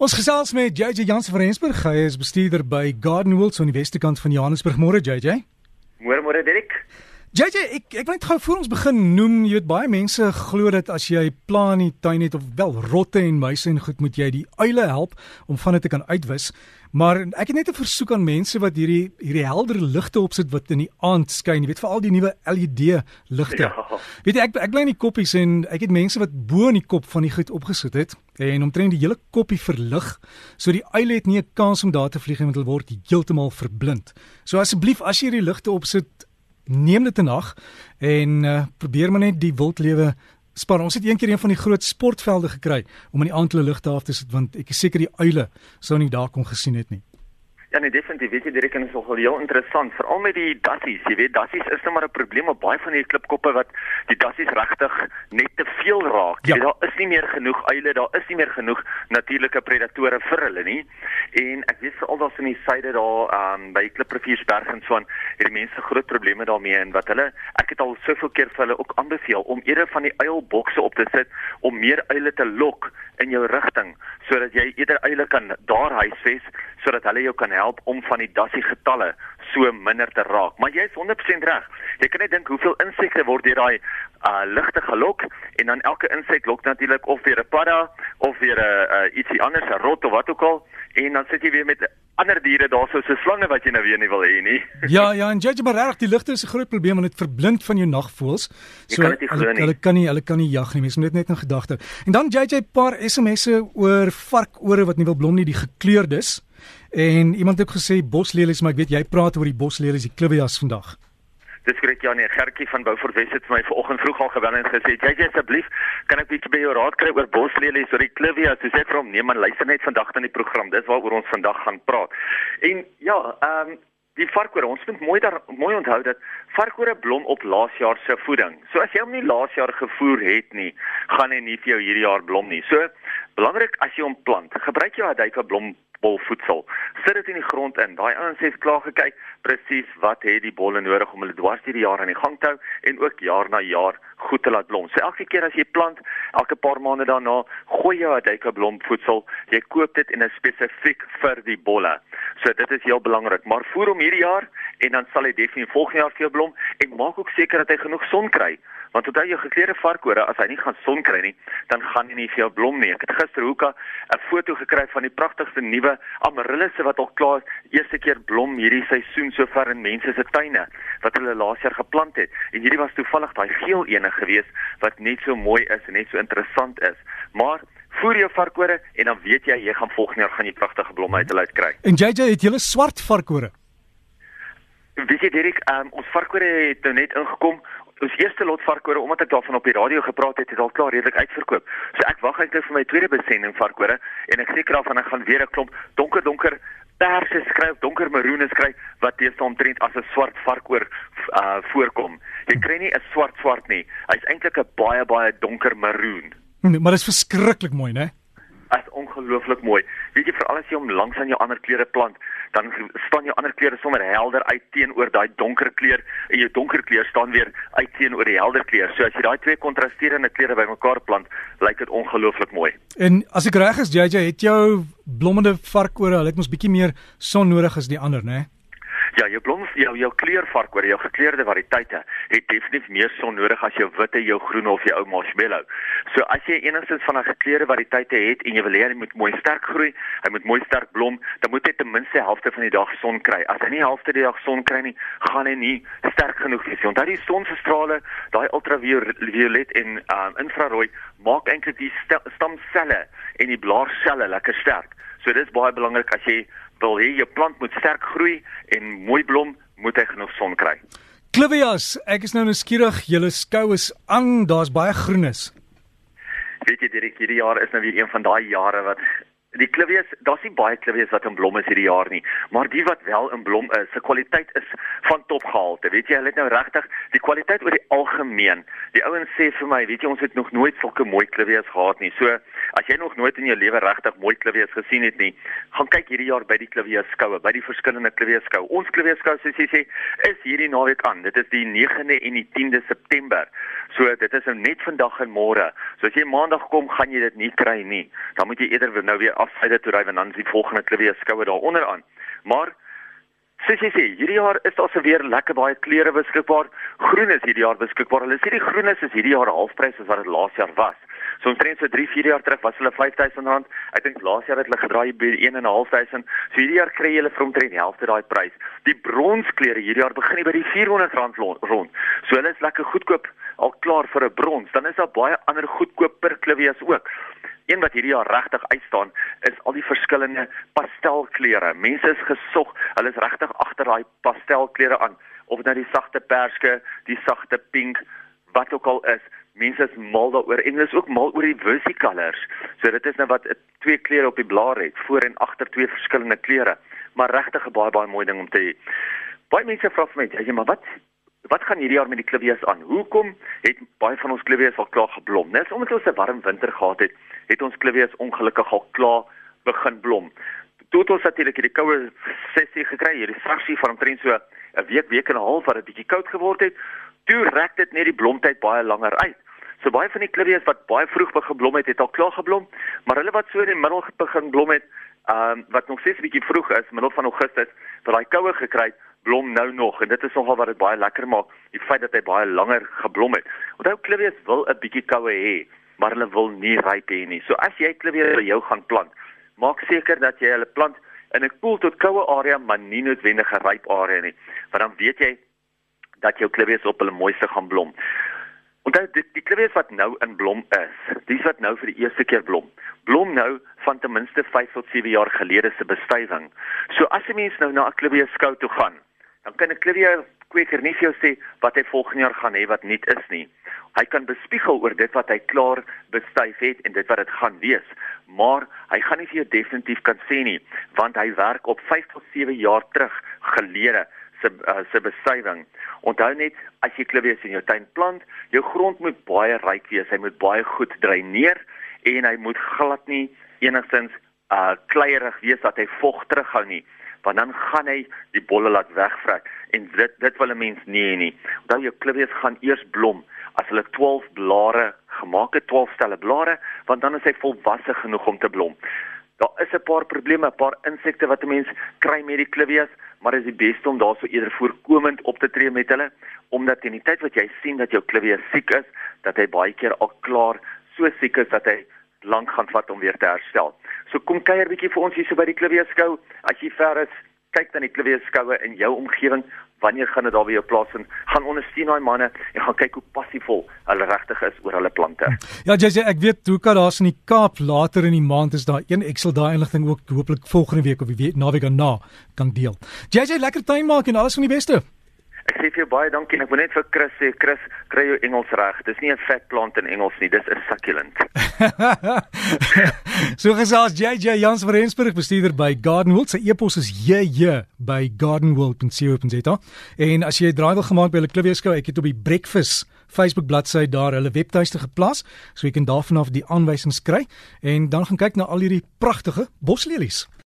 Ons gesels met JJ Jansen van Rensburg. Hy is bestuurder by Garden Wheels aan die Westerkant van Johannesburg. Môre JJ. Môre môre Dirk. JJ, ek ek wil net gou voor ons begin noem, jy weet baie mense glo dat as jy plan in die tuin het of wel rotte en muise en goed moet jy die uile help om van dit te kan uitwis. Maar ek het net 'n versoek aan mense wat hierdie hierdie helder ligte opsit wat in die aand skyn, jy weet veral die nuwe LED ligte. Ja. Weet jy ek ek bly in die koppies en ek het mense wat bo in die kop van die goed opgesit het en omtrent die hele koppie verlig. So die uile het nie 'n kans om daar te vlieg want hulle word heeltemal verblind. So asseblief as jy hierdie ligte opsit, neem dit 'n nag en uh, probeer maar net die wildlewe Spaar, ons het eendag een van die groot sportvelde gekry om in die aand hulle ligte af te sit want ek is seker die uile sou nie daar kon gesien het nie. Ja nee definitief, weet jy direk en is nogal heel interessant, veral met die dassies, jy weet dassies is nou maar 'n probleem op baie van die klipkoppe wat die dassies regtig net te veel raak. Ja. Jy weet daar is nie meer genoeg uile, daar is nie meer genoeg natuurlike predatore vir hulle nie. En ek weet veral daar in die suide daar um, by Klipriviersberg en so aan, het die mense groot probleme daarmee en wat hulle ek het al soveel keer vir hulle ook aanbeveel om eerder van die uilbokse op te sit om meer uile te lok in jou rigting sodat jy eerder uile kan daar huisves sodat hulle jou kan help om van die dassie getalle so minder te raak. Maar jy is 100% reg. Jy kan net dink hoeveel insekte word deur daai uh ligte gelok en dan elke insek lok natuurlik of weer 'n padda of weer 'n uh, ietsie anders, 'n rot of wat ook al en dan sit jy weer met ander diere daarso so slange wat jy nou weer nie wil hê nie. ja, ja, en judge maar reg, die ligte is 'n groot probleem want dit verblind van jou nagvoels. So hulle, hulle kan nie hulle kan nie jag nie. Mens moet net net in gedagte. En dan 'n paar SMS'e oor varkore wat nie wil blom nie, die gekleurdes. En iemand het gesê boslelies, maar ek weet jy praat oor die boslelies, die clivias vandag. Dis korrek ja nee, Gertjie van Beaufort Wes het my vanoggend vroeg al gebel en gesê, "Jy asseblief, kan ek bietjie by jou raad kry oor boslelies, oor die clivias?" Dis ek vir hom, "Nee man, luister net vandag aan die program. Dis waaroor ons vandag gaan praat." En ja, ehm um, die varkore, ons moet mooi daar mooi onthou dat varkore blom op laasjaar se voeding. So as jy hom nie laasjaar gevoer het nie, gaan hy nie vir jou hierdie jaar blom nie. So belangrik as jy hom plant, gebruik jy 'n duike blom bolvoedsel. Sit dit in die grond in. Daai ouens het klaar gekyk presies wat het die bolle nodig om hulle dwars deur die jaar aan die gang te hou en ook jaar na jaar goed te laat blom. So elke keer as jy plant, elke paar maande daarna, gooi jy 'n duike blomvoedsel. Jy koop dit en dit spesifiek vir die bolle. So dit is heel belangrik. Maar voer hom hierdie jaar en dan sal hy definitief volgende jaar vir jou blom en maak ook seker dat hy genoeg son kry. Want onthou jy gekleurde varkore, as hy nie gaan son kry nie, dan gaan hy nie vir jou blom nie. Ek het gister hoeka 'n foto gekry van die pragtigste nuwe amarillisse wat al klaar eerste keer blom hierdie seisoen sover in mense se tuine wat hulle laas jaar geplant het. En hierdie was toevallig daai geel ene gewees wat net so mooi is en net so interessant is. Maar voer jou varkore en dan weet jy jy gaan volgende jaar gaan jy pragtige blomme uit hulle uit kry. En JJ het julle swart varkore. Weet jy Dirk, um, ons varkore het nou net ingekom ons eerste lot varkore omdat ek daarvan op die radio gepraat het, het al klaar redelik uitverkoop. So ek wag eintlik vir my tweede besending varkore en ek seker af van ek gaan weer 'n klomp donker donker perse skryf, donker maroene skryf wat teenoor omtrent as 'n swart varkoor uh voorkom. Jy kry nie 'n swart swart nie. Hy's eintlik 'n baie baie donker maroon. Nee, maar dit is verskriklik mooi, né? Dit is ongelooflik mooi. Weet jy veral as jy hom langs aan jou ander kleure plant, dan staan jou ander kleure sommer helder uit teenoor daai donker kleur en jou donker kleur staan weer uit teenoor die helder kleur. So as jy daai twee kontrasterende kleure bymekaar plant, lyk dit ongelooflik mooi. En as ek reg is, JJ, het jou blommende varkore, hulle het mos bietjie meer son nodig as die ander, né? Nee? Ja, jou blom jou jou kleurvark oor jou gekleurde variëteite het definitief meer son nodig as jou witte, jou groen of jou ou marshmallow. So as jy enigstens van 'n gekleurde variëteite het en jy wil hê hy moet mooi sterk groei, hy moet mooi sterk blom, dan moet hy ten minste helfte van die dag son kry. As hy nie helfte die dag son kry nie, gaan hy nie sterk genoeg wees nie. Want daai son se strale, daai ultraviolet en um, infrarooi maak eintlik die stamselle en die blaarselle lekker sterk. So dit is baie belangrik as jy wil hê jou plant moet sterk groei en mooi blom, moet hy genoeg son kry. Clivias, ek is nou nuuskierig, julle skou is aan, daar's baie groenes. Weet jy, hierdie jaar is nou weer een van daai jare wat Die klivies, daar's nie baie klivies wat in blom is hierdie jaar nie, maar die wat wel in blom is, se kwaliteit is van topgehalte. Weet jy, hulle het nou regtig die kwaliteit oor die algemeen. Die ouens sê vir my, weet jy, ons het nog nooit sulke mooi klivies gehad nie. So, as jy nog nooit in jou lewe regtig mooi klivies gesien het nie, gaan kyk hierdie jaar by die klivies skoue, by die verskillende klivies skou. Ons klivies skou, soos jy sê, is hierdie naweek aan. Dit is die 9de en die 10de September. So, dit is nou net vandag en môre. So as jy maandag kom, gaan jy dit nie kry nie. Dan moet jy eerder nou weer afsyde toe ry en dan is die volgende klivia skoue daaronder aan. Maar Sies sê, hierdie jaar is daar se weer lekker baie klere beskikbaar. Groen is hierdie jaar beskikbaar. Hulle sê die groen is hierdie jaar halfprys as wat dit laas jaar was. So omtrent so 3, 4 jaar terug was hulle R5000. Ek dink laas jaar het hulle gedraai by 1.500. So hierdie jaar kry jy hulle vir omtrent die helfte daai prys. Die bronsklere hierdie jaar begin by die R400 rond. So hulle is lekker goedkoop al klaar vir 'n brons. Dan is daar baie ander goedkoper klivies ook. Een wat hierdie jaar regtig uitstaan is al die verskillende pastelkleure. Mense is gesog, hulle is regtig agter daai pastelkleure aan, of dit nou die sagte perske, die sagte pink, wat ook al is. Mense is mal daaroor en hulle is ook mal oor die versicolors. So dit is nou wat twee kleure op die blaar het, voor en agter twee verskillende kleure, maar regtig 'n baie baie mooi ding om te hê. Baie mense vra vir my, "Ja, maar wat wat gaan hierdie jaar met die klivies aan? Hoekom het baie van ons klivies al klaar geblom?" Net omdat ons 'n warm winter gehad het het ons klivies ongelukkig al klaar begin blom. Toe het ons natuurlik hierdie koue sessie gekry, hierdie saksie van omtrent so 'n week, week en 'n half wat dit bietjie koud geword het. Toe rek dit net die blomtyd baie langer uit. So baie van die klivies wat baie vroeg begin blom het, het al klaar geblom, maar hulle wat so in die middel begin blom het, ehm um, wat nog steeds 'n bietjie vroeg is, middel van Augustus, wat daai koue gekry het, blom nou nog en dit is nogal wat dit baie lekker maak, die feit dat hy baie langer geblom het. Onthou klivies wil 'n bietjie koue hê maar hulle wil nie ryp hê nie. So as jy klivier by jou gaan plant, maak seker dat jy hulle plant in 'n koel tot koue area, maar nie noodwendig 'n ryp area nie, want dan weet jy dat jou kliviers op hulle mooiste gaan blom. Onthou die, die kliviers wat nou in blom is, dis wat nou vir die eerste keer blom. Blom nou van ten minste 5 tot 7 jaar gelede se bestuiving. So as 'n mens nou na 'n klivier skou toe gaan, dan kan 'n klivier kweker nie vir jou sê wat hy volgende jaar gaan hê wat nie is nie. Hy kan bespiegel oor dit wat hy klaar bestuif het en dit wat dit gaan wees, maar hy gaan nie vir jou definitief kan sê nie, want hy werk op 5 tot 7 jaar terug gelede se uh, se bestuiving. Onthou net as jy klivies in jou tuin plant, jou grond moet baie ryk wees, hy moet baie goed dreineer en hy moet glad nie enigstens uh kleierig wees dat hy vog terughou nie want dan gaan hy die bolle laat wegvrek en dit dit wil 'n mens nie hê nie. Dan jou klivies gaan eers blom as hulle 12 blare gemaak het, 12 stelle blare, want dan is hy volwasse genoeg om te blom. Daar is 'n paar probleme, 'n paar insekte wat 'n mens kry met die klivies, maar dit is die beste om daarso eerder voorkomend op te tree met hulle, omdat in die tyd wat jy sien dat jou klivies siek is, dat hy baie keer al klaar so siek is dat hy lank gaan vat om weer te herstel. So kom kuier bietjie vir ons hier so by die Klivies skou. As jy ver is, kyk dan die Klivies skoue in jou omgewing. Wanneer gaan dit daar by jou plaas en gaan ondersteun daai manne en gaan kyk hoe passievol hulle regtig is oor hulle plante. Ja, JJ, ek weet hoe kan daar's in die Kaap later in die maand is daar een Excel daai inligting ook hopelik volgende week of die week naweek daarna kan deel. JJ, lekker tuin maak en alles van die beste. Ek sê vir jou baie dankie en ek wil net vir Chris sê Chris kry jou Engels reg. Dis nie 'n vet plant in Engels nie, dis 'n succulent. so gesels JJ Jans van Rensburg bestuurder by Gardenwold. Sy e-pos is jj by gardenwold.co.za. En as jy draai wil gemaak by hulle klivieskou, ek het op die Breakfast Facebook bladsy daar hulle webtuiste geplaas, so jy kan daarvan af die aanwysings kry en dan gaan kyk na al hierdie pragtige boslelies.